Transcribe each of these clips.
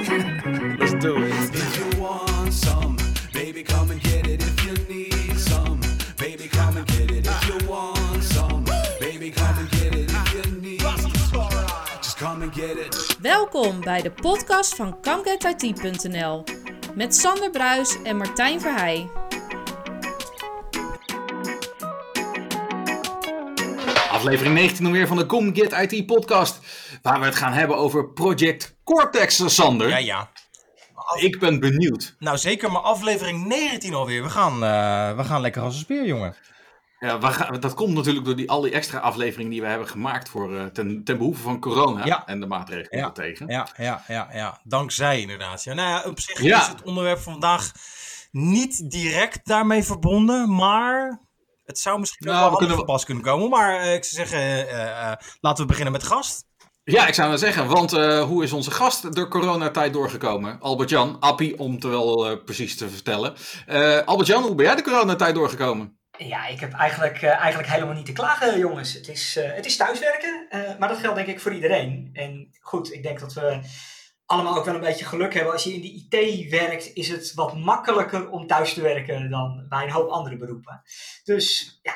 Let's do it. If you want some, baby, come and get it. If you need some, baby, come and get it. If you want some, baby, come and get it. If you need, just come and get it. Welkom bij de podcast van ComeGetIT.nl met Sander Bruis en Martijn Verheij. Aflevering 19 alweer van de Com Get IT podcast. Waar we het gaan hebben over Project Cortex, Sander. Ja, ja. Ik ben benieuwd. Nou, zeker, maar aflevering 19 alweer. We gaan, eh, we gaan lekker als een speer, jongen. Ja, we gaan- dat komt natuurlijk door die, al die extra afleveringen die we hebben gemaakt voor, eh, ten, ten behoeve van corona Ja. en de maatregelen Ja, tegen. ja, ja, ja, ja. Dankzij inderdaad. Ja, nou ja, op zich Ja. is het onderwerp van vandaag niet direct daarmee verbonden, maar het zou misschien Nou, wel we kunnen- pas kunnen komen. Maar eh, ik zou zeggen, laten we beginnen met gast. Ja, ik zou maar zeggen, want eh, hoe is onze gast door coronatijd doorgekomen? Albert-Jan, Appie, om het wel eh, precies te vertellen. Eh, Albert-Jan, hoe ben jij de coronatijd doorgekomen? Ja, ik heb eigenlijk, eigenlijk helemaal niet te klagen, jongens. Het is, het is thuiswerken, maar dat geldt denk ik voor iedereen. En goed, ik denk dat we allemaal ook wel een beetje geluk hebben. Als je in de IT werkt, is het wat makkelijker om thuis te werken dan bij een hoop andere beroepen. Dus ja,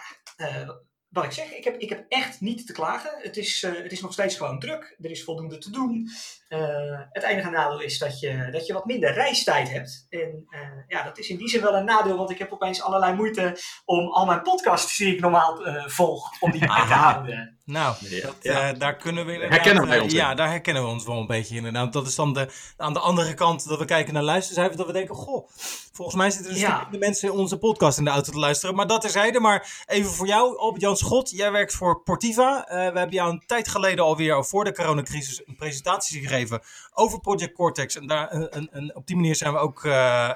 wat ik zeg, ik heb, ik heb echt niet te klagen. Het is, eh, het is nog steeds gewoon druk. Er is voldoende te doen. Eh, het enige nadeel is dat je, dat je wat minder reistijd hebt. En eh, ja, dat is in die zin wel een nadeel, want ik heb opeens allerlei moeite om al mijn podcasts die ik normaal eh, volg, om die bij te houden. Nou, Ja. dat, Ja. daar kunnen we. Herkennen wij ons Ja, in. daar herkennen we ons wel een beetje inderdaad. Dat is dan de, aan de andere kant dat we kijken naar luistercijfers. Dat we denken, goh, volgens mij zitten er Ja. de mensen in onze podcast in de auto te luisteren. Maar dat terzijde. Maar even voor jou, Albert-Jan Schot. Jij werkt voor Portiva. Eh, we hebben jou een tijd geleden alweer, voor de coronacrisis, een presentatie gegeven over Project Cortex. En daar, een, een, een- op die manier zijn we ook eh,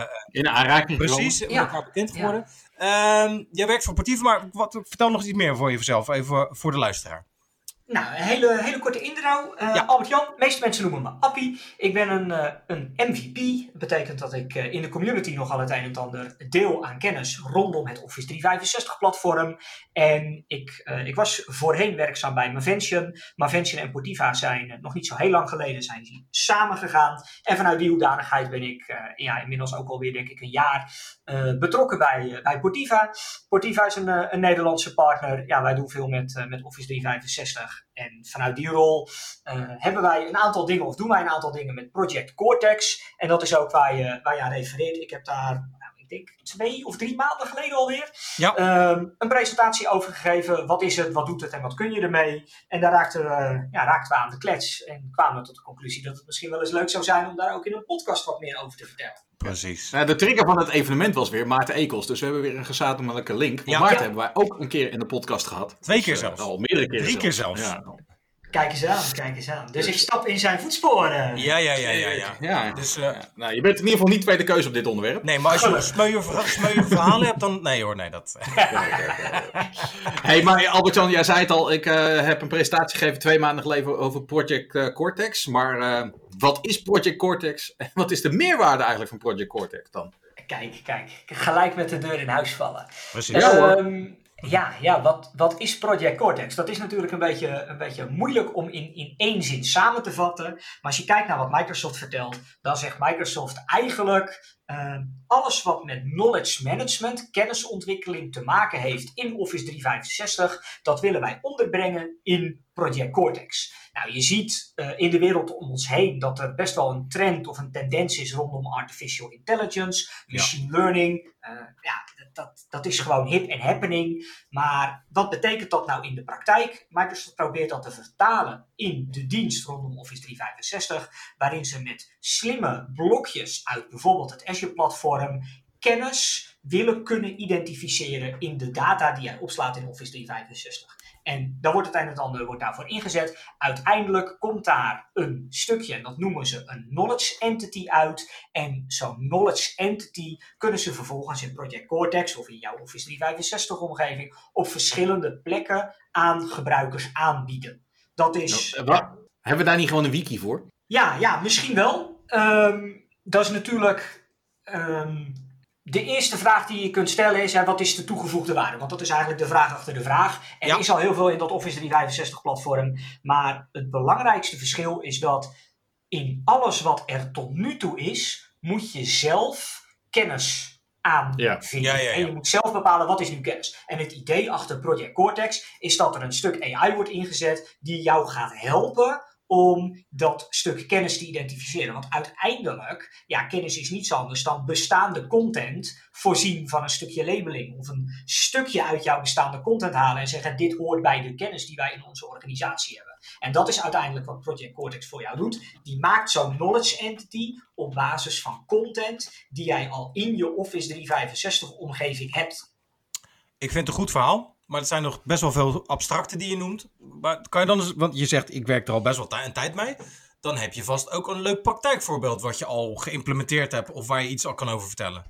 eh, In aanraking precies met Ja. elkaar bekend Ja. geworden. Ehm, jij werkt voor Portiva, maar wat, vertel nog iets meer voor jezelf, even voor de luisteraar. Nou, een hele, hele korte intro. Eh, Ja. Albert-Jan, meeste mensen noemen me Appie. Ik ben een, eh, een MVP. Dat betekent dat ik eh, in de community nogal het een en ander deel aan kennis rondom het Office 365 platform. En ik, ik was voorheen werkzaam bij Mavention. Mavention en Portiva zijn nog niet zo heel lang geleden zijn die samengegaan. En vanuit die hoedanigheid ben ik ja, inmiddels ook alweer denk ik een jaar betrokken bij, bij Portiva. Portiva is een, een Nederlandse partner. Ja, wij doen veel met, met Office 365. En vanuit die rol eh, hebben wij een aantal dingen, of doen wij een aantal dingen met Project Cortex. En dat is ook waar je, waar je aan refereert. Ik heb daar, ik denk twee of drie maanden geleden alweer, Ja. ehm, een presentatie over gegeven. Wat is het, wat doet het en wat kun je ermee? En daar raakten we, ja, raakten we aan de klets. En kwamen we tot de conclusie dat het misschien wel eens leuk zou zijn om daar ook in een podcast wat meer over te vertellen. Precies. Nou, de trigger van het evenement was weer Maarten Ekels. Dus we hebben weer een gezamenlijke link. Want Ja. Maarten Ja. hebben wij ook een keer in de podcast gehad. Twee keer Dus, eh, zelfs. Al meerdere keren Drie keer zelfs. Kijk eens aan, kijk eens aan. Dus ik stap in zijn voetsporen. Ja, ja, ja, ja. ja. Ja. Dus, eh, Nou, je bent in ieder geval niet tweede keuze op dit onderwerp. nee, maar als je smeuïge verha- smeuïge verhalen hebt, dan... Nee hoor, nee, dat... hey, maar Albert-Jan, jij zei het al. Ik eh, heb een presentatie gegeven twee maanden geleden over Project eh, Cortex. Maar eh, wat is Project Cortex? En wat is de meerwaarde eigenlijk van Project Cortex dan? Kijk, kijk, gelijk met de deur in huis vallen. Precies. Ja, hoor. Ehm, ja, ja wat, wat is Project Cortex? Dat is natuurlijk een beetje, een beetje moeilijk om in, in één zin samen te vatten. Maar als je kijkt naar wat Microsoft vertelt, dan zegt Microsoft eigenlijk ehm, alles wat met knowledge management, kennisontwikkeling te maken heeft in Office 365, dat willen wij onderbrengen in Project Cortex. Nou, je ziet eh, in de wereld om ons heen dat er best wel een trend of een tendens is rondom artificial intelligence, machine learning. Eh, ja, dat, dat, dat is gewoon hip en happening. Maar wat betekent dat nou in de praktijk? Microsoft probeert dat te vertalen in de dienst rondom Office 365, waarin ze met slimme blokjes uit bijvoorbeeld het Azure-platform kennis willen kunnen identificeren in de data die jij opslaat in Office 365. En dan wordt het een en ander wordt daarvoor ingezet. Uiteindelijk komt daar een stukje, en dat noemen ze een knowledge entity uit. En zo'n knowledge entity kunnen ze vervolgens in Project Cortex of in jouw Office 365 omgeving op verschillende plekken aan gebruikers aanbieden. Dat is. Eh, wat? Hebben we daar niet gewoon een wiki voor? Ja, ja, misschien wel. Ehm, dat is natuurlijk. ehm, de eerste vraag die je kunt stellen is: hè, wat is de toegevoegde waarde? Want dat is eigenlijk de vraag achter de vraag. Er Ja. is al heel veel in dat Office 365 platform. Maar het belangrijkste verschil is dat in alles wat er tot nu toe is, moet je zelf kennis aanvinden. Ja, ja, ja. En je moet zelf bepalen wat is nu kennis. En het idee achter Project Cortex is dat er een stuk AI wordt ingezet die jou gaat helpen om dat stuk kennis te identificeren. Want uiteindelijk, ja, kennis is niets anders dan bestaande content voorzien van een stukje labeling. Of een stukje uit jouw bestaande content halen en zeggen: dit hoort bij de kennis die wij in onze organisatie hebben. En dat is uiteindelijk wat Project Cortex voor jou doet. Die maakt zo'n knowledge entity op basis van content die jij al in je Office 365 omgeving hebt. Ik vind het een goed verhaal. Maar er zijn nog best wel veel abstracte die je noemt. Maar kan je dan eens, want je zegt ik werk er al best wel een tijd mee. Dan heb je vast ook een leuk praktijkvoorbeeld wat je al geïmplementeerd hebt of waar je iets al kan over vertellen.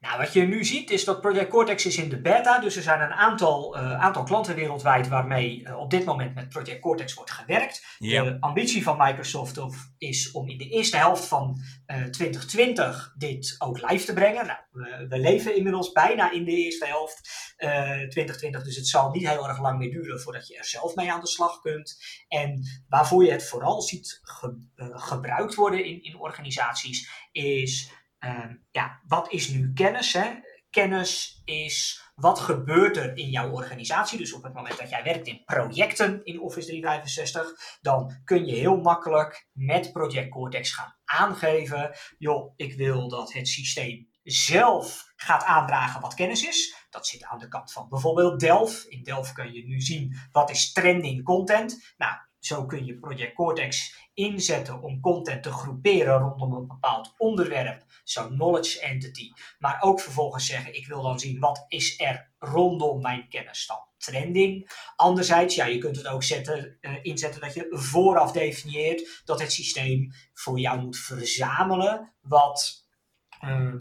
Nou, wat je nu ziet is dat Project Cortex is in de beta. Dus er zijn een aantal, eh, aantal klanten wereldwijd waarmee eh, op dit moment met Project Cortex wordt gewerkt. De ambitie van Microsoft of, is om in de eerste helft van eh, 2020 dit ook live te brengen. Nou, we, we leven inmiddels bijna in de eerste helft eh 2020, dus het zal niet heel erg lang meer duren voordat je er zelf mee aan de slag kunt. En waarvoor je het vooral ziet ge- eh, gebruikt worden in, in organisaties is, ehm, ja, wat is nu kennis? Hè? Kennis is wat gebeurt er in jouw organisatie. Dus op het moment dat jij werkt in projecten in Office 365, dan kun je heel makkelijk met Project Cortex gaan aangeven, joh, ik wil dat het systeem zelf gaat aandragen wat kennis is. Dat zit aan de kant van bijvoorbeeld Delph. In Delph kun je nu zien wat is trending content. Nou, zo kun je Project Cortex inzetten om content te groeperen rondom een bepaald onderwerp, zo'n knowledge entity. Maar ook vervolgens zeggen, ik wil dan zien wat is er rondom mijn kennis dan trending. Anderzijds, ja, je kunt het ook zetten, eh, inzetten dat je vooraf definieert dat het systeem voor jou moet verzamelen wat ehm,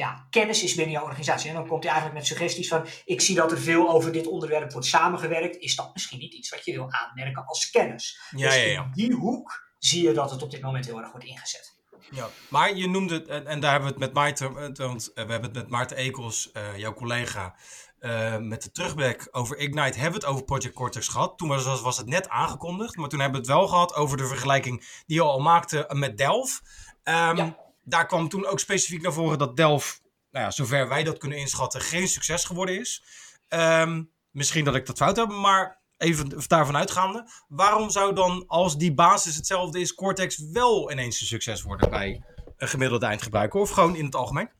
ja, kennis is binnen jouw organisatie. En dan komt hij eigenlijk met suggesties van: ik zie dat er veel over dit onderwerp wordt samengewerkt. Is dat misschien niet iets wat je wil aanmerken als kennis? Ja, dus ja, in ja. die hoek zie je dat het op dit moment heel erg wordt ingezet. ja. Maar je noemde het, en, en daar hebben we het met Maarten, want eh, we hebben het met Maarten Ekels, eh, jouw collega, eh, met de terugblik over Ignite, hebben we het over Project Cortex gehad. Toen was, was het net aangekondigd, maar toen hebben we het wel gehad over de vergelijking die je al maakte met Delph. Ehm, Ja. Daar kwam toen ook specifiek naar voren dat Delph, nou ja, zover wij dat kunnen inschatten, geen succes geworden is. Ehm, misschien dat ik dat fout heb, maar even daarvan uitgaande. Waarom zou dan, als die basis hetzelfde is, Cortex wel ineens een succes worden bij een gemiddelde eindgebruiker? Of gewoon in het algemeen?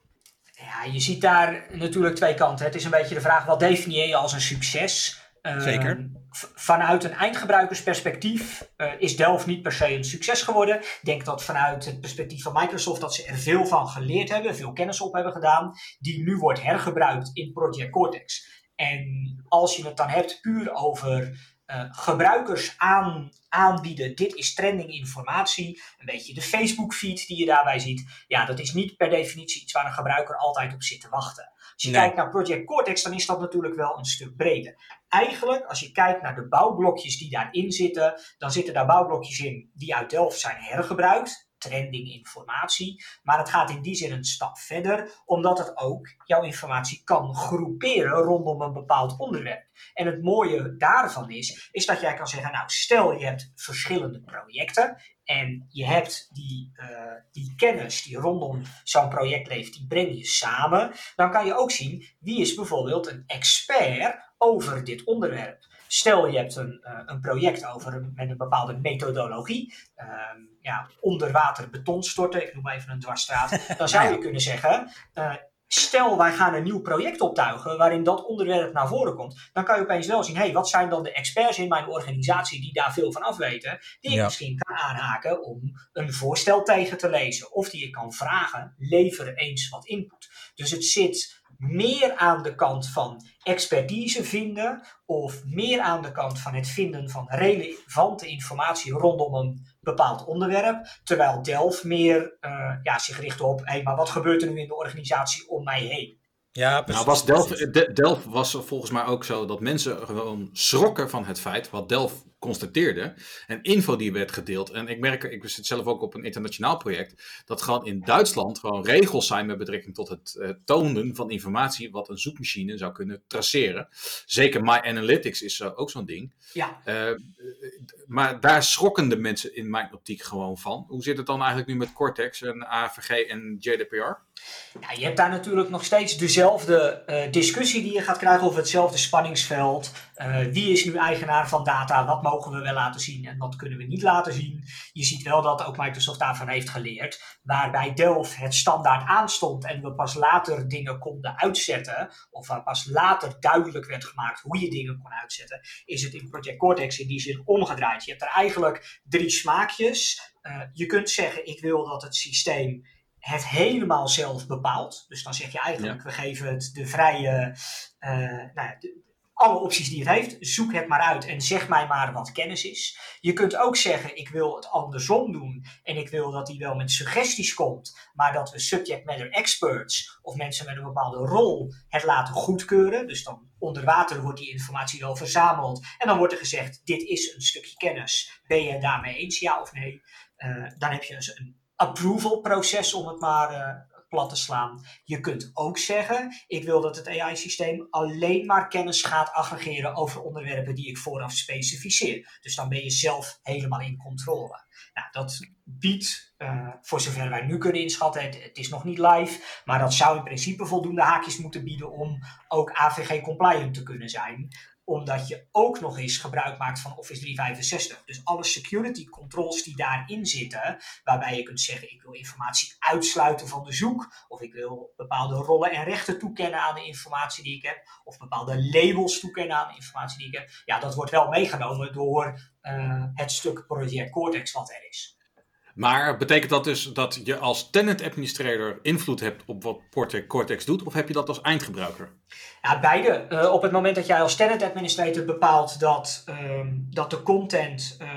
Ja, je ziet daar natuurlijk twee kanten. Het is een beetje de vraag: wat definieer je als een succes? Ehm, Zeker. v- vanuit een eindgebruikersperspectief eh, is Delph niet per se een succes geworden. Ik denk dat vanuit het perspectief van Microsoft dat ze er veel van geleerd hebben, veel kennis op hebben gedaan, die nu wordt hergebruikt in Project Cortex. En als je het dan hebt puur over eh, gebruikers aan, aanbieden, dit is trending informatie, een beetje de Facebook feed die je daarbij ziet, ja, dat is niet per definitie iets waar een gebruiker altijd op zit te wachten. Als je Nee. kijkt naar Project Cortex, dan is dat natuurlijk wel een stuk breder. Eigenlijk, als je kijkt naar de bouwblokjes die daarin zitten, dan zitten daar bouwblokjes in die uit Delft zijn hergebruikt. Trending informatie. Maar het gaat in die zin een stap verder, omdat het ook jouw informatie kan groeperen rondom een bepaald onderwerp. En het mooie daarvan is, is dat jij kan zeggen, nou stel je hebt verschillende projecten en je hebt die, eh, die kennis die rondom zo'n project leeft, die breng je samen. Dan kan je ook zien wie is bijvoorbeeld een expert over dit onderwerp. Stel je hebt een, eh, een project over een, met een bepaalde methodologie, ehm, ja, onder water beton storten, ik noem even een dwarsstraat, dan zou je kunnen zeggen, eh, stel wij gaan een nieuw project optuigen waarin dat onderwerp naar voren komt, dan kan je opeens wel zien, hé, hey, wat zijn dan de experts in mijn organisatie die daar veel van afweten, die ik misschien kan aanhaken om een voorstel tegen te lezen, of die ik kan vragen, lever eens wat input. Dus het zit meer aan de kant van expertise vinden of meer aan de kant van het vinden van relevante informatie rondom een bepaald onderwerp, terwijl Delph meer eh, ja, zich richt op, hé, maar wat gebeurt er nu in de organisatie om mij heen? Ja, Nou, was Delft, De- Delft was volgens mij ook zo dat mensen gewoon schrokken van het feit wat Delft constateerde. En info die werd gedeeld. En ik merk, ik zit zelf ook op een internationaal project. Dat gewoon in Duitsland gewoon regels zijn met betrekking tot het uh, tonen van informatie. wat een zoekmachine zou kunnen traceren. Zeker My Analytics is uh, ook zo'n ding. Ja. Uh, maar daar schrokken de mensen in mijn optiek gewoon van. Hoe zit het dan eigenlijk nu met Cortex en AVG en JDPR? Ja, je hebt daar natuurlijk nog steeds dezelfde discussie die je gaat krijgen over hetzelfde spanningsveld. Uh, wie is nu eigenaar van data? Wat mogen we wel laten zien en wat kunnen we niet laten zien? Je ziet wel dat ook Microsoft daarvan heeft geleerd. Waarbij Delft het standaard aanstond en we pas later dingen konden uitzetten. Of waar pas later duidelijk werd gemaakt hoe je dingen kon uitzetten. Is het in Project Cortex in die zin omgedraaid. Je hebt er eigenlijk drie smaakjes. Uh, je kunt zeggen ik wil dat het systeem het helemaal zelf bepaalt. Dus dan zeg je eigenlijk, ja. we geven het de vrije, uh, nou ja, de, alle opties die het heeft, zoek het maar uit en zeg mij maar wat kennis is. Je kunt ook zeggen, ik wil het andersom doen en ik wil dat hij wel met suggesties komt, maar dat we subject matter experts of mensen met een bepaalde rol het laten goedkeuren. Dus dan onder water wordt die informatie wel verzameld en dan wordt er gezegd, dit is een stukje kennis. Ben je het daarmee eens, ja of nee? Uh, dan heb je dus een approval proces, om het maar uh, plat te slaan. Je kunt ook zeggen, ik wil dat het AI-systeem alleen maar kennis gaat aggregeren over onderwerpen die ik vooraf specificeer. Dus dan ben je zelf helemaal in controle. Nou, dat biedt, uh, voor zover wij nu kunnen inschatten, het, het, is nog niet live, maar dat zou in principe voldoende haakjes moeten bieden om ook AVG-compliant te kunnen zijn omdat je ook nog eens gebruik maakt van Office 365. Dus alle security controls die daarin zitten, waarbij je kunt zeggen: ik wil informatie uitsluiten van de zoek, of ik wil bepaalde rollen en rechten toekennen aan de informatie die ik heb, of bepaalde labels toekennen aan de informatie die ik heb. Ja, dat wordt wel meegenomen door het stuk project Cortex wat er is. Maar betekent dat dus dat je als tenant administrator invloed hebt op wat Cortex doet, of heb je dat als eindgebruiker? Ja, beide. Uh, op het moment dat jij als tenant administrator bepaalt dat, um, dat de content uh,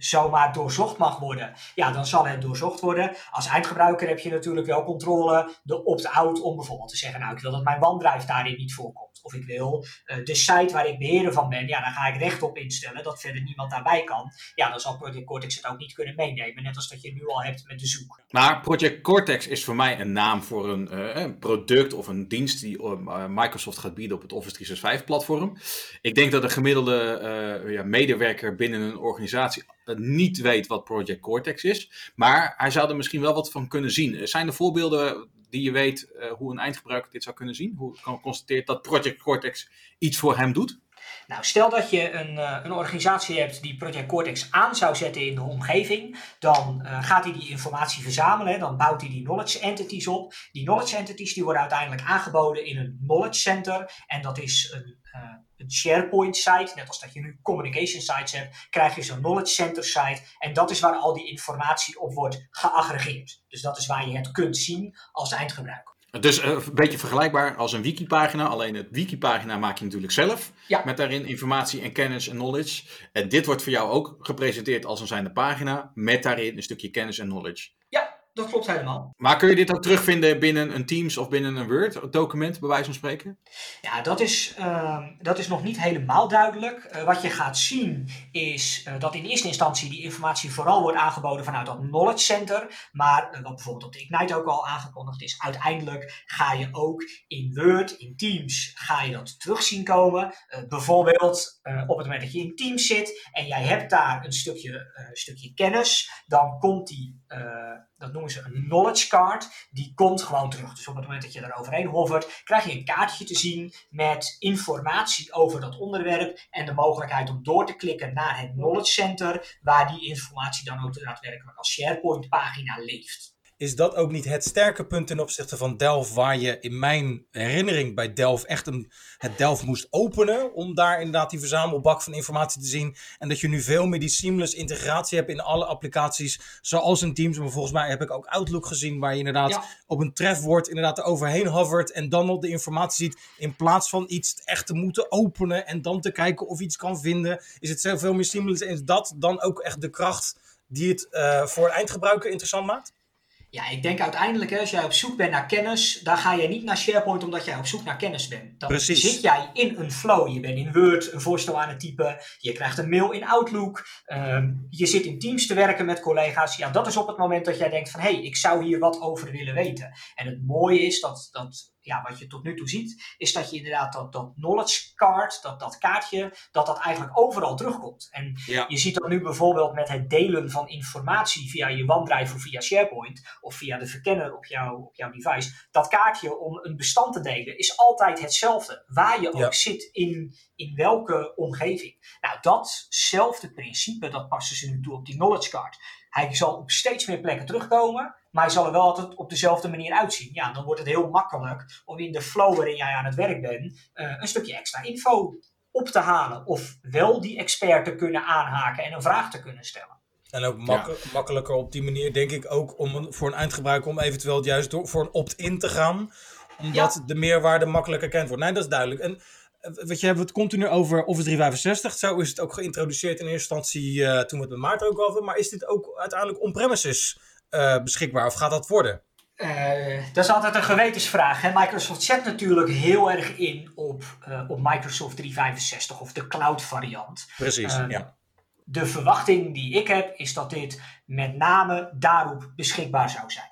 zomaar doorzocht mag worden, ja, dan zal het doorzocht worden. Als eindgebruiker heb je natuurlijk wel controle, de opt-out om bijvoorbeeld te zeggen, nou, ik wil dat mijn OneDrive daarin niet voorkomt. Of ik wil uh, de site waar ik beheerder van ben, ja, dan ga ik recht op instellen dat verder niemand daarbij kan. Ja, dan zal Project Cortex het ook niet kunnen meenemen, net als dat je nu al hebt met de zoek. Maar Project Cortex is voor mij een naam voor een, een product of een dienst die Microsoft gaat bieden op het Office 365 platform. Ik denk dat de gemiddelde ja, medewerker binnen een organisatie niet weet wat Project Cortex is. Maar hij zou er misschien wel wat van kunnen zien. Zijn er voorbeelden die je weet uh, hoe een eindgebruiker dit zou kunnen zien? Hoe kan constateert dat Project Cortex iets voor hem doet? Nou, stel dat je een, uh, een organisatie hebt die Project Cortex aan zou zetten in de omgeving, dan uh, gaat hij die informatie verzamelen, dan bouwt hij die knowledge entities op. Die knowledge entities die worden uiteindelijk aangeboden in een knowledge center en dat is een, uh, een SharePoint site, net als dat je nu communication sites hebt, krijg je zo'n knowledge center site en dat is waar al die informatie op wordt geaggregeerd. Dus dat is waar je het kunt zien als eindgebruiker. Dus uh, een beetje vergelijkbaar als een wikipagina. Alleen het wikipagina maak je natuurlijk zelf. Ja. Met daarin informatie en kennis en knowledge. En dit wordt voor jou ook gepresenteerd als een zijnde pagina. Met daarin een stukje kennis en knowledge. Dat klopt helemaal. Maar kun je dit ook terugvinden binnen een Teams of binnen een Word-document, bij wijze van spreken? Ja, dat is, uh, dat is nog niet helemaal duidelijk. Uh, wat je gaat zien is uh, dat in eerste instantie die informatie vooral wordt aangeboden vanuit dat Knowledge Center. Maar wat bijvoorbeeld op de Ignite ook al aangekondigd is, uiteindelijk ga je ook in Word, in Teams, ga je dat terug zien komen. bijvoorbeeld op het moment dat je in Teams zit en jij hebt daar een stukje, stukje kennis, dan komt die dat noemen ze een knowledge card, die komt gewoon terug. Dus op het moment dat je daar overheen hovert, krijg je een kaartje te zien met informatie over dat onderwerp en de mogelijkheid om door te klikken naar het knowledge center, waar die informatie dan ook daadwerkelijk als SharePoint pagina leeft. Is dat ook niet het sterke punt ten opzichte van Delft, waar je in mijn herinnering bij Delft echt een, het Delft moest openen, om daar inderdaad die verzamelbak van informatie te zien. En dat je nu veel meer die seamless integratie hebt in alle applicaties, zoals in Teams. Maar volgens mij heb ik ook Outlook gezien, waar je inderdaad ja. op een trefwoord inderdaad er overheen hovert en dan al de informatie ziet, in plaats van iets echt te moeten openen en dan te kijken of iets kan vinden. Is het veel meer seamless en is dat dan ook echt de kracht die het uh, voor een eindgebruiker interessant maakt? Ja, ik denk uiteindelijk, hè, als jij op zoek bent naar kennis, dan ga je niet naar SharePoint omdat jij op zoek naar kennis bent. Dan Precies. zit jij in een flow. Je bent in Word een voorstel aan het typen. Je krijgt een mail in Outlook. ehm, je zit in Teams te werken met collega's. Ja, dat is op het moment dat jij denkt van, hé, hey, ik zou hier wat over willen weten. En het mooie is dat, dat ja, wat je tot nu toe ziet, is dat je inderdaad dat, dat knowledge card, dat, dat kaartje, dat dat eigenlijk overal terugkomt. En Ja. je ziet dat nu bijvoorbeeld met het delen van informatie via je OneDrive of via SharePoint of via de verkenner op, jouw op jouw device. Dat kaartje om een bestand te delen is altijd hetzelfde. Waar je ook zit in, in welke omgeving. Nou, datzelfde principe, dat passen ze nu toe op die knowledge card. Hij zal op steeds meer plekken terugkomen, maar hij zal er wel altijd op dezelfde manier uitzien. Ja, dan wordt het heel makkelijk om in de flow waarin jij aan het werk bent, eh, een stukje extra info op te halen. Of wel die expert te kunnen aanhaken en een vraag te kunnen stellen. En ook mak- makkelijker op die manier, denk ik, ook om een, voor een eindgebruiker om eventueel juist door, voor een opt-in te gaan. Omdat de meerwaarde makkelijker erkend wordt. Nee, dat is duidelijk. En eh, weet je, hebben we het continu over Office 365. Zo is het ook geïntroduceerd in eerste instantie eh, toen we het met Maarten ook over. Maar is dit ook uiteindelijk on-premises eh, beschikbaar? Of gaat dat worden? Eh, dat is altijd een gewetensvraag. Hè? Microsoft zet natuurlijk heel erg in op, eh, op Microsoft 365 of de cloud variant. Precies, Eh, ja. De verwachting die ik heb is dat dit met name daarop beschikbaar zou zijn.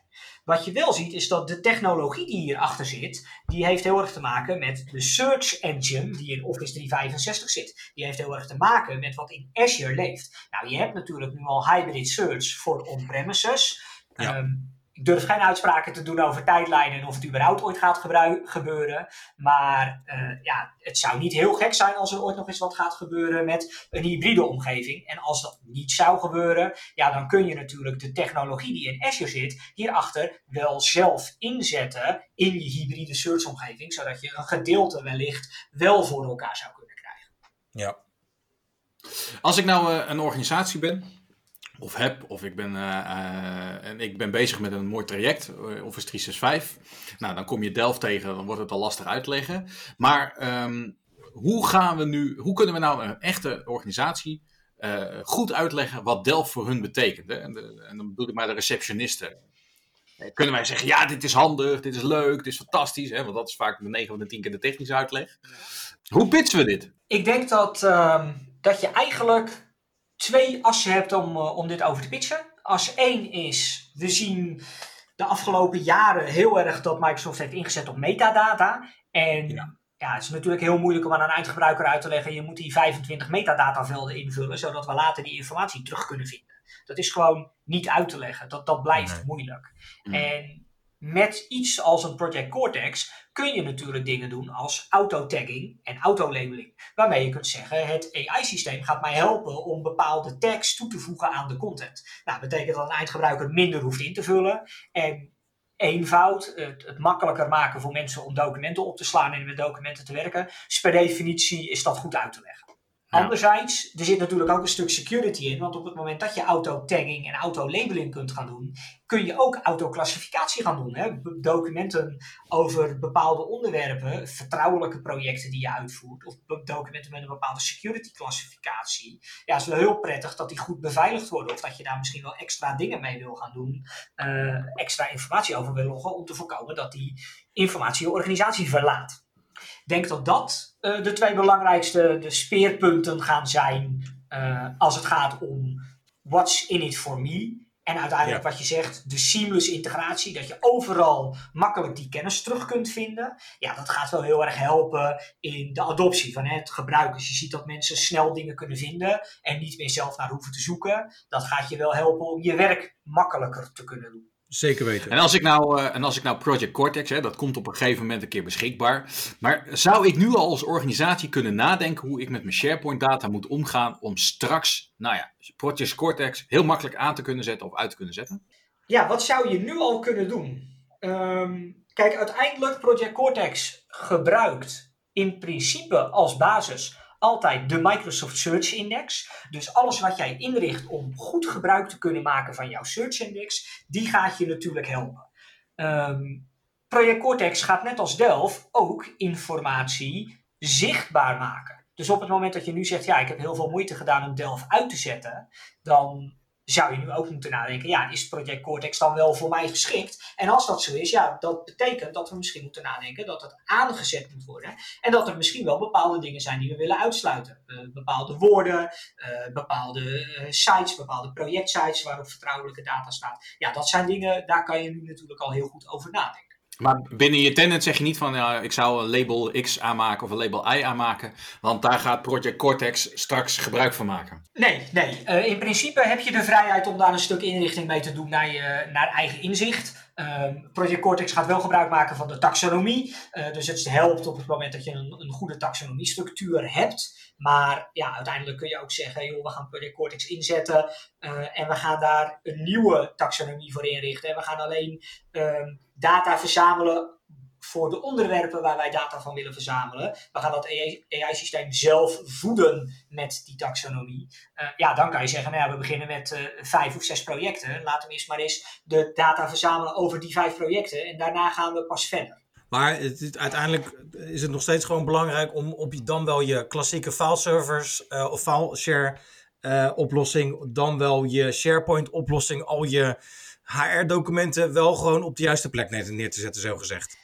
Wat je wel ziet is dat de technologie die hierachter zit, die heeft heel erg te maken met de search engine die in Office 365 zit. Die heeft heel erg te maken met wat in Azure leeft. Nou, je hebt natuurlijk nu al hybrid search voor on-premises. Ja. Ehm, ik durf geen uitspraken te doen over tijdlijnen en of het überhaupt ooit gaat gebeuren. Maar eh, ja, het zou niet heel gek zijn als er ooit nog eens wat gaat gebeuren met een hybride omgeving. En als dat niet zou gebeuren, ja, dan kun je natuurlijk de technologie die in Azure zit, hierachter wel zelf inzetten in je hybride search omgeving. Zodat je een gedeelte wellicht wel voor elkaar zou kunnen krijgen. ja. Als ik nou eh, een organisatie ben, of heb, of ik ben, eh, eh, en ik ben bezig met een mooi traject, eh, Office 365. Nou, dan kom je Delft tegen, dan wordt het al lastig uitleggen. Maar ehm, hoe gaan we nu, hoe kunnen we nou een echte organisatie goed uitleggen wat Delft voor hun betekent? Hè? En, de- en dan bedoel ik maar de receptionisten. Kunnen wij zeggen, ja, dit is handig, dit is leuk, dit is fantastisch, hè? want dat is vaak de 9 van de 10 keer de technische uitleg. Hoe pitchen we dit? Ik denk dat, ehm, dat je eigenlijk twee assen hebt om, eh, om dit over te pitchen. As 1 is, we zien de afgelopen jaren heel erg dat Microsoft heeft ingezet op metadata. En ja. het is natuurlijk heel moeilijk om aan een eindgebruiker uit te leggen. Je moet die 25 metadatavelden invullen, zodat we later die informatie terug kunnen vinden. Dat is gewoon niet uit te leggen. Dat, dat blijft Nee. moeilijk. Mm. En met iets als een Project Cortex kun je natuurlijk dingen doen als auto-tagging en auto-labeling. Waarmee je kunt zeggen, het AI-systeem gaat mij helpen om bepaalde tags toe te voegen aan de content. Nou, dat betekent dat een eindgebruiker minder hoeft in te vullen. En eenvoud, het, het makkelijker maken voor mensen om documenten op te slaan en met documenten te werken. Dus per definitie is dat goed uit te leggen. Anderzijds, er zit natuurlijk ook een stuk security in. Want op het moment dat je auto-tagging en auto-labeling kunt gaan doen, kun je ook autoclassificatie gaan doen. Hè? Documenten over bepaalde onderwerpen, vertrouwelijke projecten die je uitvoert, of documenten met een bepaalde security classificatie. Ja, het is wel heel prettig dat die goed beveiligd worden. Of dat je daar misschien wel extra dingen mee wil gaan doen, eh, extra informatie over wil loggen, om te voorkomen dat die informatie je organisatie verlaat. Ik denk dat dat eh, de twee belangrijkste de speerpunten gaan zijn eh, als het gaat om what's in it for me. En uiteindelijk wat je zegt, de seamless integratie, dat je overal makkelijk die kennis terug kunt vinden. Ja, dat gaat wel heel erg helpen in de adoptie van het gebruik. Dus je ziet dat mensen snel dingen kunnen vinden en niet meer zelf naar hoeven te zoeken. Dat gaat je wel helpen om je werk makkelijker te kunnen doen. Zeker weten. En als ik nou, eh, en als ik nou Project Cortex, hè, dat komt op een gegeven moment een keer beschikbaar. Maar zou ik nu al als organisatie kunnen nadenken hoe ik met mijn SharePoint data moet omgaan om straks, nou ja, Project Cortex heel makkelijk aan te kunnen zetten of uit te kunnen zetten? Ja, wat zou je nu al kunnen doen? Ehm, kijk, uiteindelijk Project Cortex gebruikt in principe als basis altijd de Microsoft Search Index. Dus alles wat jij inricht om goed gebruik te kunnen maken van jouw Search Index, die gaat je natuurlijk helpen. Ehm, Project Cortex gaat net als Delft ook informatie zichtbaar maken. Dus op het moment dat je nu zegt, ja, ik heb heel veel moeite gedaan om Delft uit te zetten, dan zou je nu ook moeten nadenken, ja, is Project Cortex dan wel voor mij geschikt? En als dat zo is, ja, dat betekent dat we misschien moeten nadenken dat het aangezet moet worden. En dat er misschien wel bepaalde dingen zijn die we willen uitsluiten. Uh, bepaalde woorden, uh, bepaalde uh, sites, bepaalde projectsites waarop vertrouwelijke data staat. Ja, dat zijn dingen, daar kan je nu natuurlijk al heel goed over nadenken. Maar binnen je tenant zeg je niet van ik zou een label X aanmaken of een label Y aanmaken, want daar gaat Project Cortex straks gebruik van maken. Nee, nee. Uh, in principe heb je de vrijheid om daar een stuk inrichting mee te doen naar, je, naar eigen inzicht. Uh, Project Cortex gaat wel gebruik maken van de taxonomie. Uh, dus het helpt op het moment dat je een, een goede taxonomiestructuur hebt. Maar ja, uiteindelijk kun je ook zeggen, joh, we gaan Project Cortex inzetten uh, en we gaan daar een nieuwe taxonomie voor inrichten. En we gaan alleen uh, data verzamelen voor de onderwerpen waar wij data van willen verzamelen. We gaan dat AI-systeem zelf voeden met die taxonomie. Uh, ja, dan kan je zeggen, nou ja, we beginnen met uh, vijf of zes projecten. Laten we eens maar eens de data verzamelen over die vijf projecten. En daarna gaan we pas verder. Maar het, uiteindelijk is het nog steeds gewoon belangrijk om op je, dan wel je klassieke fileservers uh, of file share uh, oplossing, dan wel je SharePoint oplossing, al je HR documenten wel gewoon op de juiste plek neer te zetten, zo gezegd.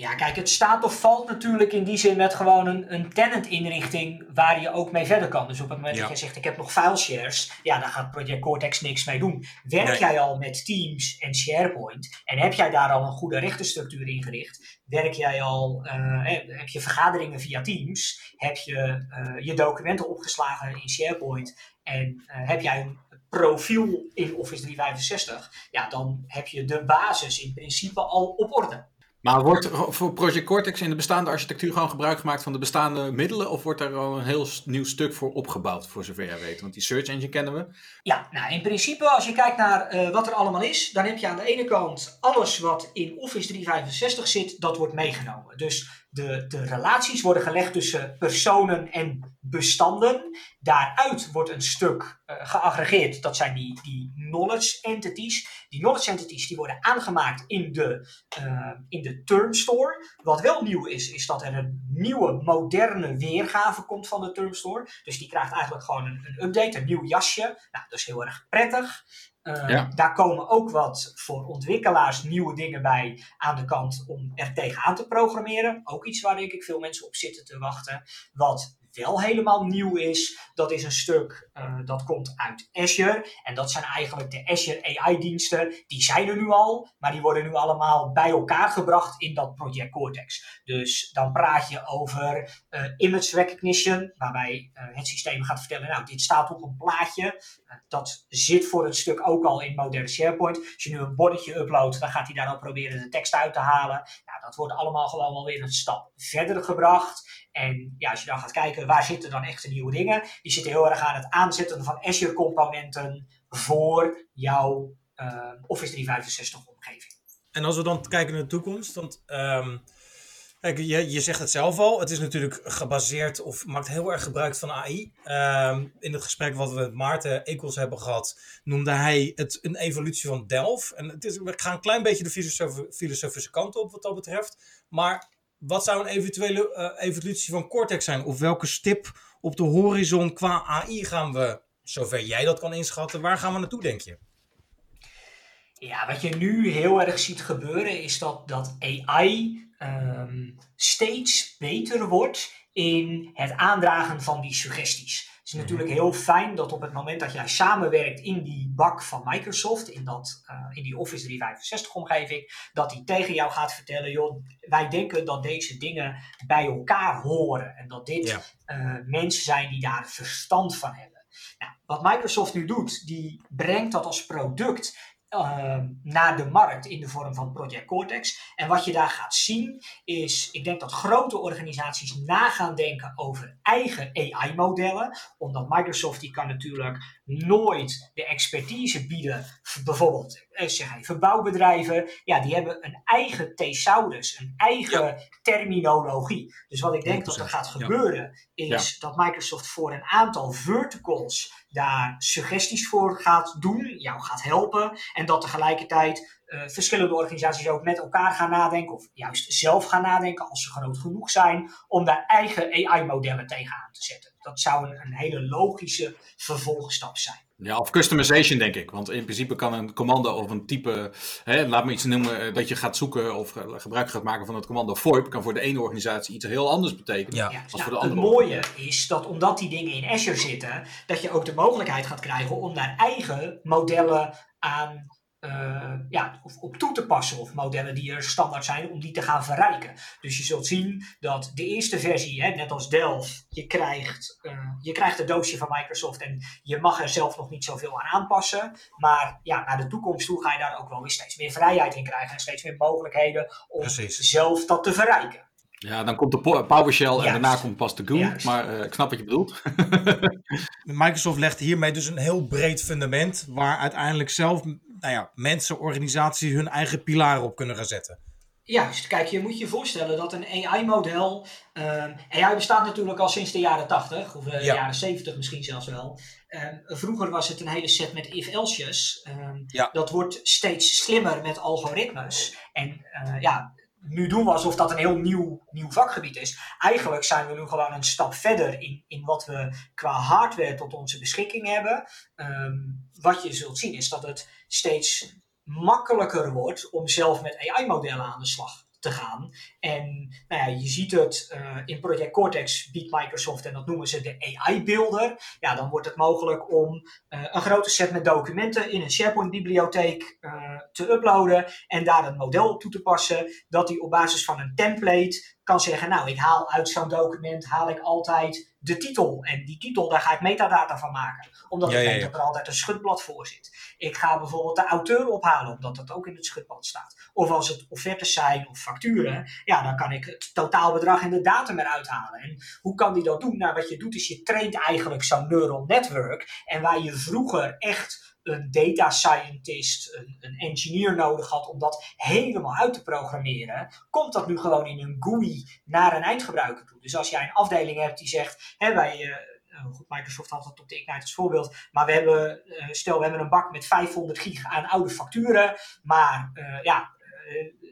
Ja, kijk, het staat of valt natuurlijk in die zin met gewoon een, een tenant-inrichting waar je ook mee verder kan. Dus op het moment ja. dat je zegt, ik heb nog file shares, ja, dan gaat Project Cortex niks mee doen. Werk nee. jij al met Teams en SharePoint en heb jij daar al een goede rechtenstructuur ingericht? Werk jij al, uh, heb je vergaderingen via Teams? Heb je uh, je documenten opgeslagen in SharePoint? En uh, heb jij een profiel in Office 365? Ja, dan heb je de basis in principe al op orde. Maar wordt voor Project Cortex in de bestaande architectuur gewoon gebruik gemaakt van de bestaande middelen? Of wordt er al een heel nieuw stuk voor opgebouwd, voor zover jij weet? Want die search engine kennen we. Ja, nou in principe, als je kijkt naar uh, wat er allemaal is, dan heb je aan de ene kant alles wat in Office 365 zit, dat wordt meegenomen. Dus de, de relaties worden gelegd tussen personen en bestanden. Daaruit wordt een stuk uh, geaggregeerd. Dat zijn die, die knowledge entities. Die knowledge entities die worden aangemaakt in de, uh, in de term store. Wat wel nieuw is, is dat er een nieuwe, moderne weergave komt van de term store. Dus die krijgt eigenlijk gewoon een, een update, een nieuw jasje. Nou, dat is heel erg prettig. Uh, ja. Daar komen ook wat voor ontwikkelaars nieuwe dingen bij aan de kant om er tegenaan te programmeren. Ook iets waar denk ik veel mensen op zitten te wachten. Wat wel helemaal nieuw is, dat is een stuk uh, dat komt uit Azure. En dat zijn eigenlijk de Azure AI-diensten. Die zijn er nu al, maar die worden nu allemaal bij elkaar gebracht in dat Project Cortex. Dus dan praat je over uh, image recognition, waarbij uh, het systeem gaat vertellen, nou, dit staat op een plaatje. Dat zit voor een stuk ook al in moderne SharePoint. Als je nu een bordetje uploadt, dan gaat hij daar al proberen de tekst uit te halen. Dat wordt allemaal gewoon wel weer een stap verder gebracht. En ja, als je dan gaat kijken, waar zitten dan echt de nieuwe dingen? Die zitten heel erg aan het aanzetten van Azure componenten voor jouw uh, Office 365 omgeving. En als we dan kijken naar de toekomst, want um, kijk, je, zegt het zelf al, het is natuurlijk gebaseerd of maakt heel erg gebruik van AI. Um, in het gesprek wat we met Maarten Eekels hebben gehad, noemde hij het een evolutie van Delft. En het is, we gaan een klein beetje de filosofische, kant op wat dat betreft. Maar wat zou een eventuele uh, evolutie van Cortex zijn? Of welke stip op de horizon qua AI gaan we, zover jij dat kan inschatten, waar gaan we naartoe, denk je? Ja, wat je nu heel erg ziet gebeuren is dat, dat AI um, steeds beter wordt in het aandragen van die suggesties. Het is natuurlijk heel fijn dat op het moment dat jij samenwerkt in die bak van Microsoft, in, dat, uh, in die Office 365 omgeving, dat die tegen jou gaat vertellen, joh, wij denken dat deze dingen bij elkaar horen en dat dit ja. uh, mensen zijn die daar verstand van hebben. Nou, wat Microsoft nu doet, die brengt dat als product uh, naar de markt in de vorm van Project Cortex. En wat je daar gaat zien is, ik denk dat grote organisaties na gaan denken over eigen AI-modellen. Omdat Microsoft die kan natuurlijk nooit de expertise bieden. Bijvoorbeeld, zeg even, bouwbedrijven. Ja, die hebben een eigen thesaurus, een eigen ja. terminologie. Dus wat ik denk 100%. dat er gaat gebeuren, ja. is ja. dat Microsoft voor een aantal verticals daar suggesties voor gaat doen, jou gaat helpen. En dat tegelijkertijd uh, verschillende organisaties ook met elkaar gaan nadenken, of juist zelf gaan nadenken als ze groot genoeg zijn, om daar eigen AI-modellen tegenaan te zetten. Dat zou een hele logische vervolgstap zijn. Ja, of customization denk ik. Want in principe kan een commando of een type, hè, laat me iets noemen, eh, dat je gaat zoeken of gebruik gaat maken van het commando VoIP, kan voor de ene organisatie iets heel anders betekenen. Ja. Ja, Als nou, voor de het andere mooie is dat omdat die dingen in Azure zitten, dat je ook de mogelijkheid gaat krijgen om daar eigen modellen aan eh, ja, of op toe te passen. Of modellen die er standaard zijn, om die te gaan verrijken. Dus je zult zien dat de eerste versie, hè, net als Delphi, je krijgt, eh, je krijgt het doosje van Microsoft en je mag er zelf nog niet zoveel aan aanpassen. Maar ja, naar de toekomst toe ga je daar ook wel weer steeds meer vrijheid in krijgen en steeds meer mogelijkheden om Precies. zelf dat te verrijken. Ja, dan komt de po- PowerShell en Juist. daarna komt pas de GUI. Juist. Maar eh, ik snap wat je bedoelt. Microsoft legt hiermee dus een heel breed fundament waar uiteindelijk zelf nou ja, mensen, organisaties hun eigen pilaren op kunnen gaan zetten. Juist, kijk, je moet je voorstellen dat een AI-model. ehm, AI bestaat natuurlijk al sinds de jaren 80, of de Ja. jaren 70 misschien zelfs wel. Ehm, vroeger was het een hele set met if-else's. Ehm, Ja. Dat wordt steeds slimmer met algoritmes. En eh, ja, nu doen we alsof dat een heel nieuw, nieuw vakgebied is. Eigenlijk zijn we nu gewoon een stap verder in, in wat we qua hardware tot onze beschikking hebben. Ehm, wat je zult zien is dat het steeds makkelijker wordt om zelf met AI-modellen aan de slag te gaan. En nou ja, je ziet het eh, in Project Cortex biedt Microsoft en dat noemen ze de AI-builder. Ja, dan wordt het mogelijk om eh, een grote set met documenten in een SharePoint-bibliotheek eh, te uploaden en daar een model op toe te passen, dat die op basis van een template kan zeggen, nou, ik haal uit zo'n document, haal ik altijd de titel. En die titel, daar ga ik metadata van maken. Omdat Ja, ik weet ja. dat er altijd een schutblad voor zit. Ik ga bijvoorbeeld de auteur ophalen, omdat dat ook in het schutblad staat. Of als het offertes zijn of facturen, ja, dan kan ik het totaalbedrag en de datum eruit halen. En hoe kan die dat doen? Nou, wat je doet is je traint eigenlijk zo'n neural network. En waar je vroeger echt een data scientist, een, een engineer nodig had om dat helemaal uit te programmeren, komt dat nu gewoon in een GUI naar een eindgebruiker toe. Dus als jij een afdeling hebt die zegt, hè, wij, eh, eh, goed, Microsoft had het op de Ignite als voorbeeld, maar we hebben, eh, stel we hebben een bak met 500 gig aan oude facturen, maar eh, ja,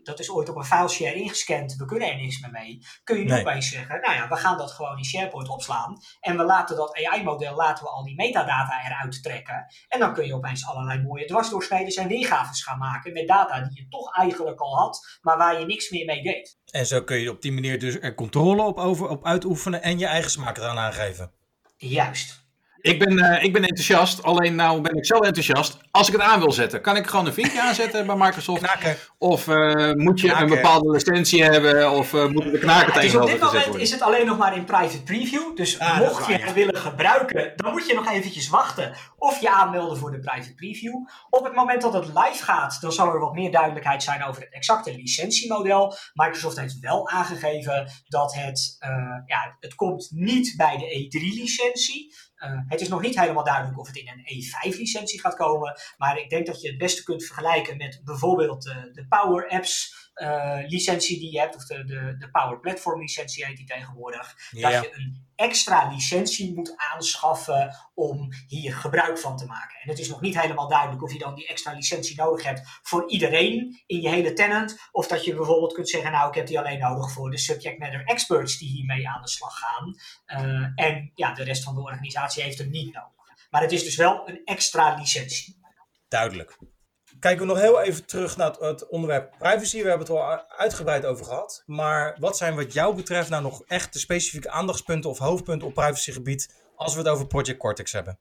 dat is ooit op een fileshare ingescand, we kunnen er niks meer mee. Kun je nu Nee. opeens zeggen, nou ja, we gaan dat gewoon in SharePoint opslaan en we laten dat AI-model, laten we al die metadata eruit trekken. En dan kun je opeens allerlei mooie dwarsdoorsneden en weergaves gaan maken met data die je toch eigenlijk al had, maar waar je niks meer mee deed. En zo kun je op die manier dus er controle op, over, op uitoefenen en je eigen smaak eraan aangeven. Juist. Ik ben, eh, ik ben enthousiast, alleen nou ben ik zo enthousiast. Als ik het aan wil zetten, kan ik gewoon een vinkje aanzetten bij Microsoft? Knaken. Of eh, moet je Knaken. een bepaalde licentie hebben? Of eh moeten de knaken Het is op dit moment worden? is het alleen nog maar in private preview. Dus Ah, mocht je ja. het willen gebruiken, dan moet je nog eventjes wachten. Of je aanmelden voor de private preview. Op het moment dat het live gaat, dan zal er wat meer duidelijkheid zijn over het exacte licentiemodel. Microsoft heeft wel aangegeven dat het, ja, het komt niet bij de E3-licentie. Het is nog niet helemaal duidelijk of het in een E5-licentie gaat komen. Maar ik denk dat je het beste kunt vergelijken met bijvoorbeeld eh, de Power Apps eh, licentie die je hebt. Of de, de, de Power Platform licentie heet die tegenwoordig. Dat je een extra licentie moet aanschaffen om hier gebruik van te maken. En het is nog niet helemaal duidelijk of je dan die extra licentie nodig hebt voor iedereen in je hele tenant. Of dat je bijvoorbeeld kunt zeggen, nou ik heb die alleen nodig voor de subject matter experts die hiermee aan de slag gaan. Eh, en ja, de rest van de organisatie heeft hem niet nodig. Maar het is dus wel een extra licentie. Duidelijk. Kijken we nog heel even terug naar het, onderwerp privacy. We hebben het al uitgebreid over gehad. Maar wat zijn wat jou betreft nou nog echt de specifieke aandachtspunten of hoofdpunten op privacygebied als we het over Project Cortex hebben?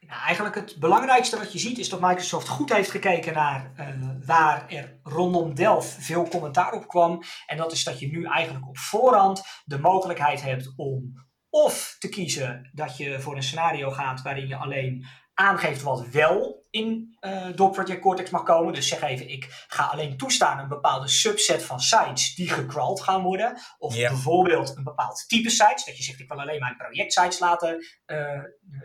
Nou, eigenlijk het belangrijkste wat je ziet is dat Microsoft goed heeft gekeken naar eh, waar er rondom Delphi veel commentaar op kwam. En dat is dat je nu eigenlijk op voorhand de mogelijkheid hebt om of te kiezen dat je voor een scenario gaat waarin je alleen aangeeft wat wel in, eh, door Project Cortex mag komen. Dus zeg even, ik ga alleen toestaan een bepaalde subset van sites die gecrawled gaan worden. Of bijvoorbeeld een bepaald type sites. Dat je zegt, ik wil alleen mijn projectsites laten eh,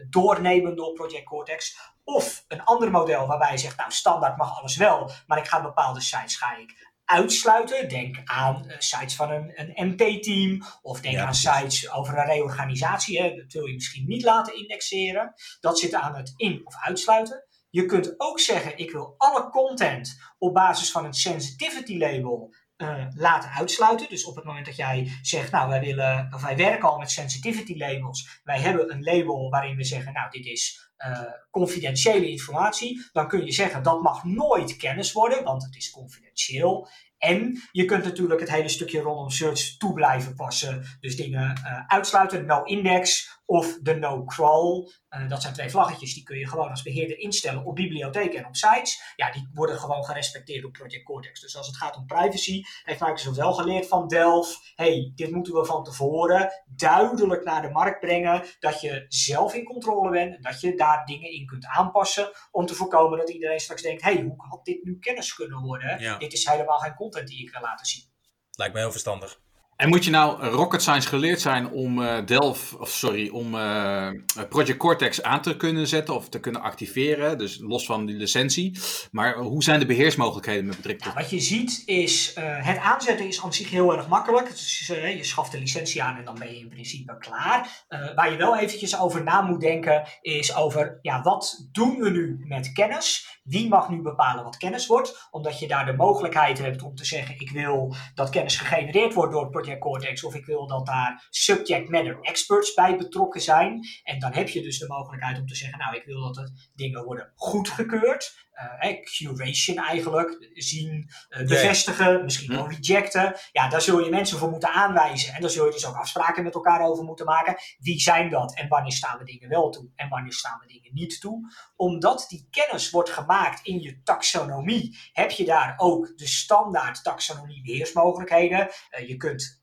doornemen door Project Cortex. Of een ander model waarbij je zegt, nou standaard mag alles wel, maar ik ga bepaalde sites ga ik uitsluiten. Denk aan eh, sites van een, een MT-team of denk Ja, aan sites over een reorganisatie. Hè. Dat wil je misschien niet laten indexeren. Dat zit aan het in- of uitsluiten. Je kunt ook zeggen, ik wil alle content op basis van een sensitivity label eh, laten uitsluiten. Dus op het moment dat jij zegt, nou wij willen, of wij werken al met sensitivity labels. Wij hebben een label waarin we zeggen, nou dit is eh, confidentiële informatie. Dan kun je zeggen, dat mag nooit kennis worden, want het is confidentieel. En je kunt natuurlijk het hele stukje rondom search toe blijven passen. Dus dingen uh, uitsluiten, no index of de no crawl. Uh, dat zijn twee vlaggetjes, die kun je gewoon als beheerder instellen op bibliotheken en op sites. Ja, die worden gewoon gerespecteerd door Project Cortex. Dus als het gaat om privacy, heeft Microsoft wel geleerd van Delphi. hey, dit moeten we van tevoren duidelijk naar de markt brengen. Dat je zelf in controle bent en dat je daar dingen in kunt aanpassen. Om te voorkomen dat iedereen straks denkt, hey, hoe had dit nu kennis kunnen worden? Ja. Dit is helemaal geen content die ik wil laten zien. Lijkt me heel verstandig. En moet je nou rocket science geleerd zijn om uh, Delphi, of sorry, om uh, Project Cortex aan te kunnen zetten of te kunnen activeren, dus los van die licentie. Maar hoe zijn de beheersmogelijkheden met betrekking tot? Ja, wat je ziet is, uh, het aanzetten is aan zich heel erg makkelijk. Dus je schaft de licentie aan en dan ben je in principe klaar. waar je wel eventjes over na moet denken is over, ja, wat doen we nu met kennis? Wie mag nu bepalen wat kennis wordt? Omdat je daar de mogelijkheid hebt om te zeggen, ik wil dat kennis gegenereerd wordt door Project Cortex of ik wil dat daar subject matter experts bij betrokken zijn. En dan heb je dus de mogelijkheid om te zeggen, nou ik wil dat de dingen worden goedgekeurd. Uh, curation eigenlijk, zien, uh, bevestigen, yeah. misschien wel rejecten. Ja, daar zul je mensen voor moeten aanwijzen. En daar zul je dus ook afspraken met elkaar over moeten maken. Wie zijn dat en wanneer staan we dingen wel toe en wanneer staan we dingen niet toe. Omdat die kennis wordt gemaakt in je taxonomie, heb je daar ook de standaard taxonomie beheersmogelijkheden. Uh, je kunt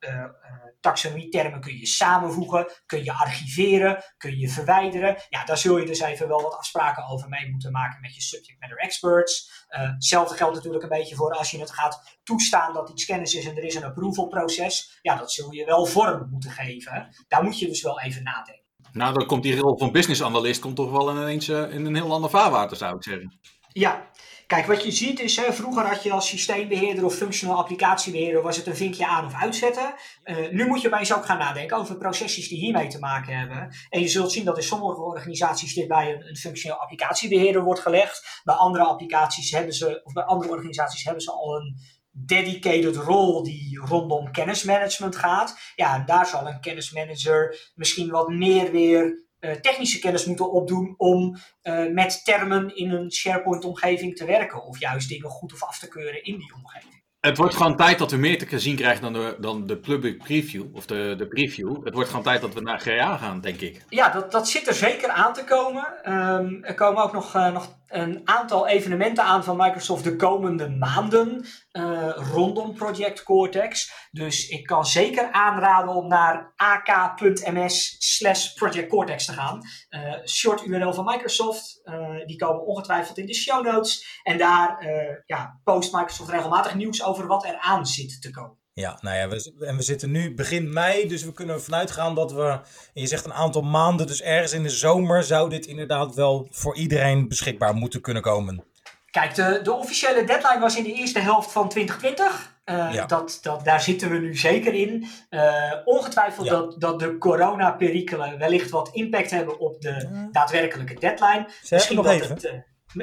taxonomie-termen kun je samenvoegen, kun je archiveren, kun je verwijderen. Ja, daar zul je dus even wel wat afspraken over mee moeten maken met je subject matter experts. Uh, hetzelfde geldt natuurlijk een beetje voor als je het gaat toestaan dat iets kennis is en er is een approval proces. Ja, dat zul je wel vorm moeten geven. Daar moet je dus wel even nadenken. Nou, dan komt die rol van business analyst komt toch wel ineens in een heel ander vaarwater, zou ik zeggen. Ja, Kijk, wat je ziet is, vroeger had je als systeembeheerder of functional applicatiebeheerder, was het een vinkje aan of uitzetten. Uh, nu moet je opeens ook gaan nadenken over processies die hiermee te maken hebben. En je zult zien dat in sommige organisaties dit bij een, een functioneel applicatiebeheerder wordt gelegd. Bij andere applicaties hebben ze, of bij andere organisaties hebben ze al een dedicated rol die rondom kennismanagement gaat. Ja, daar zal een kennismanager misschien wat meer weer technische kennis moeten opdoen om uh, met termen in een SharePoint-omgeving te werken. Of juist dingen goed of af te keuren in die omgeving. Het wordt gewoon tijd dat we meer te zien krijgen dan de, dan de public preview of de, de preview. Het wordt gewoon tijd dat we naar GA gaan, denk ik. Ja, dat, dat zit er zeker aan te komen. Um, er komen ook nog, uh, nog een aantal evenementen aan van Microsoft de komende maanden uh, rondom Project Cortex. Dus ik kan zeker aanraden om naar ak.ms slash Project Cortex te gaan. Uh, short URL van Microsoft. Uh, die komen ongetwijfeld in de show notes. En daar ja, post Microsoft regelmatig nieuws over wat er aan zit te komen. Ja, nou ja, we, en we zitten nu begin mei, dus we kunnen ervan uitgaan dat we, je zegt een aantal maanden, dus ergens in de zomer zou dit inderdaad wel voor iedereen beschikbaar moeten kunnen komen. Kijk, de, de officiële deadline was in de eerste helft van 2020. Uh, ja. dat, dat, daar zitten we nu zeker in. Uh, ongetwijfeld ja. dat, dat de coronaperikelen wellicht wat impact hebben op de ja. daadwerkelijke deadline. Misschien dat het, uh,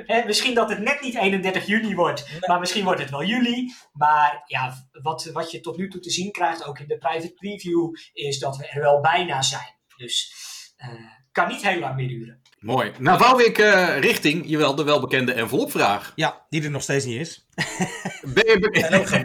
Eh, misschien dat het net niet 31 juni wordt, nee. maar misschien wordt het wel juli. Maar ja, wat, wat je tot nu toe te zien krijgt, ook in de private preview, is dat we er wel bijna zijn. Dus uh, kan niet heel lang meer duren. Mooi. Nou wou ik uh, richting, jawel, de welbekende envelopvraag. Ja, die er nog steeds niet is. ben en ook geen.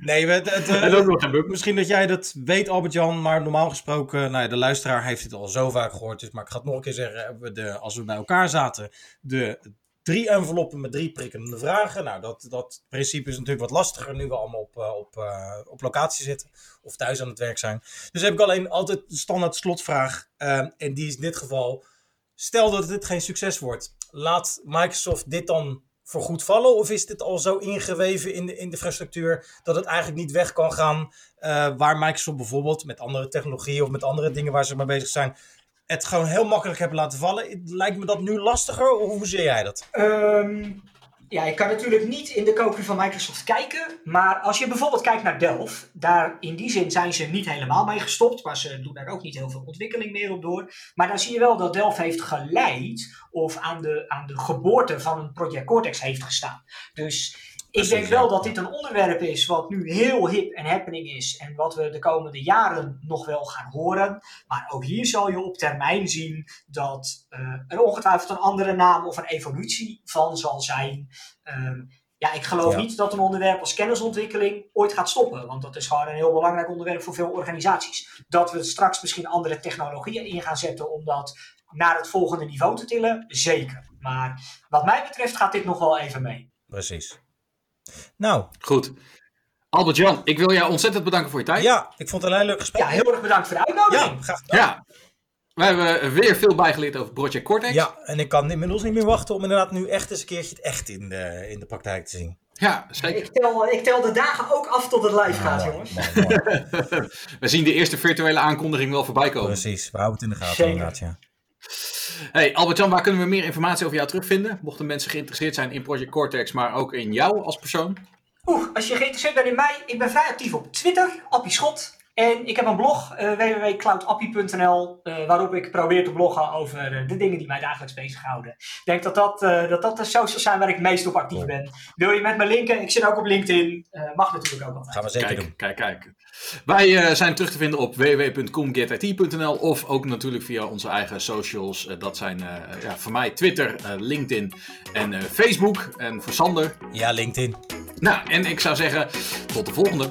Nee, het, het, uh, en ook nog geen. Misschien dat jij dat weet, Albert-Jan, maar normaal gesproken, nou ja, de luisteraar heeft het al zo vaak gehoord. Dus, maar ik ga het nog een keer zeggen, de, als we bij elkaar zaten, de drie enveloppen met drie prikkende vragen. Nou, dat, dat principe is natuurlijk wat lastiger nu we allemaal op, uh, op, uh, op locatie zitten of thuis aan het werk zijn. Dus heb ik alleen altijd de standaard slotvraag. Uh, en die is in dit geval, stel dat dit geen succes wordt. Laat Microsoft dit dan voor goed vallen? Of is dit al zo ingeweven in de, in de infrastructuur dat het eigenlijk niet weg kan gaan? Uh, waar Microsoft bijvoorbeeld met andere technologieën of met andere dingen waar ze mee bezig zijn, het gewoon heel makkelijk hebben laten vallen. Lijkt me dat nu lastiger? Of hoe zie jij dat? Um, ja, ik kan natuurlijk niet in de koker van Microsoft kijken. Maar als je bijvoorbeeld kijkt naar Delphi, daar in die zin zijn ze niet helemaal mee gestopt. Maar ze doen daar ook niet heel veel ontwikkeling meer op door. Maar dan zie je wel dat Delphi heeft geleid of aan de, aan de geboorte van een Project Cortex heeft gestaan. Dus ik denk wel dat dit een onderwerp is wat nu heel hip en happening is. En wat we de komende jaren nog wel gaan horen. Maar ook hier zal je op termijn zien dat eh, er ongetwijfeld een andere naam of een evolutie van zal zijn. Ehm, ja, ik geloof Ja. niet dat een onderwerp als kennisontwikkeling ooit gaat stoppen. Want dat is gewoon een heel belangrijk onderwerp voor veel organisaties. Dat we straks misschien andere technologieën in gaan zetten om dat naar het volgende niveau te tillen, zeker. Maar wat mij betreft gaat dit nog wel even mee. Precies. Nou, Goed. Albert-Jan, ik wil jou ontzettend bedanken voor je tijd. ja, ik vond het een heel leuk gesprek. Ja, heel erg bedankt voor de uitnodiging. Ja, graag gedaan. Ja. We hebben weer veel bijgeleerd over Project Cortex. Ja, en ik kan inmiddels niet meer wachten om inderdaad nu echt eens een keertje het echt in de, in de praktijk te zien. Ja, zeker. Ik tel, ik tel de dagen ook af tot het live gaat, jongens. We zien de eerste virtuele aankondiging wel voorbij komen. Precies, we houden het in de gaten Zeker. inderdaad, ja. Hey Albert-Jan, waar kunnen we meer informatie over jou terugvinden? Mochten mensen geïnteresseerd zijn in Project Cortex, maar ook in jou als persoon? Oeh, als je geïnteresseerd bent in mij, ik ben vrij actief op Twitter, Appie Schot. En ik heb een blog, eh www.cloudappie.nl, eh, waarop ik probeer te bloggen over eh, de dingen die mij dagelijks bezighouden. Ik denk dat dat, eh, dat dat de socials zijn waar ik meest op actief ben. Wil je met me linken? Ik zit ook op LinkedIn. Eh, mag natuurlijk ook altijd. Gaan we zeker Kijk, doen. kijk, kijk. Wij zijn terug te vinden op www.comgetit.nl of ook natuurlijk via onze eigen socials. Dat zijn eh, ja, voor mij Twitter, eh, LinkedIn en eh, Facebook. En voor Sander. Ja, LinkedIn. Nou, en ik zou zeggen, tot de volgende.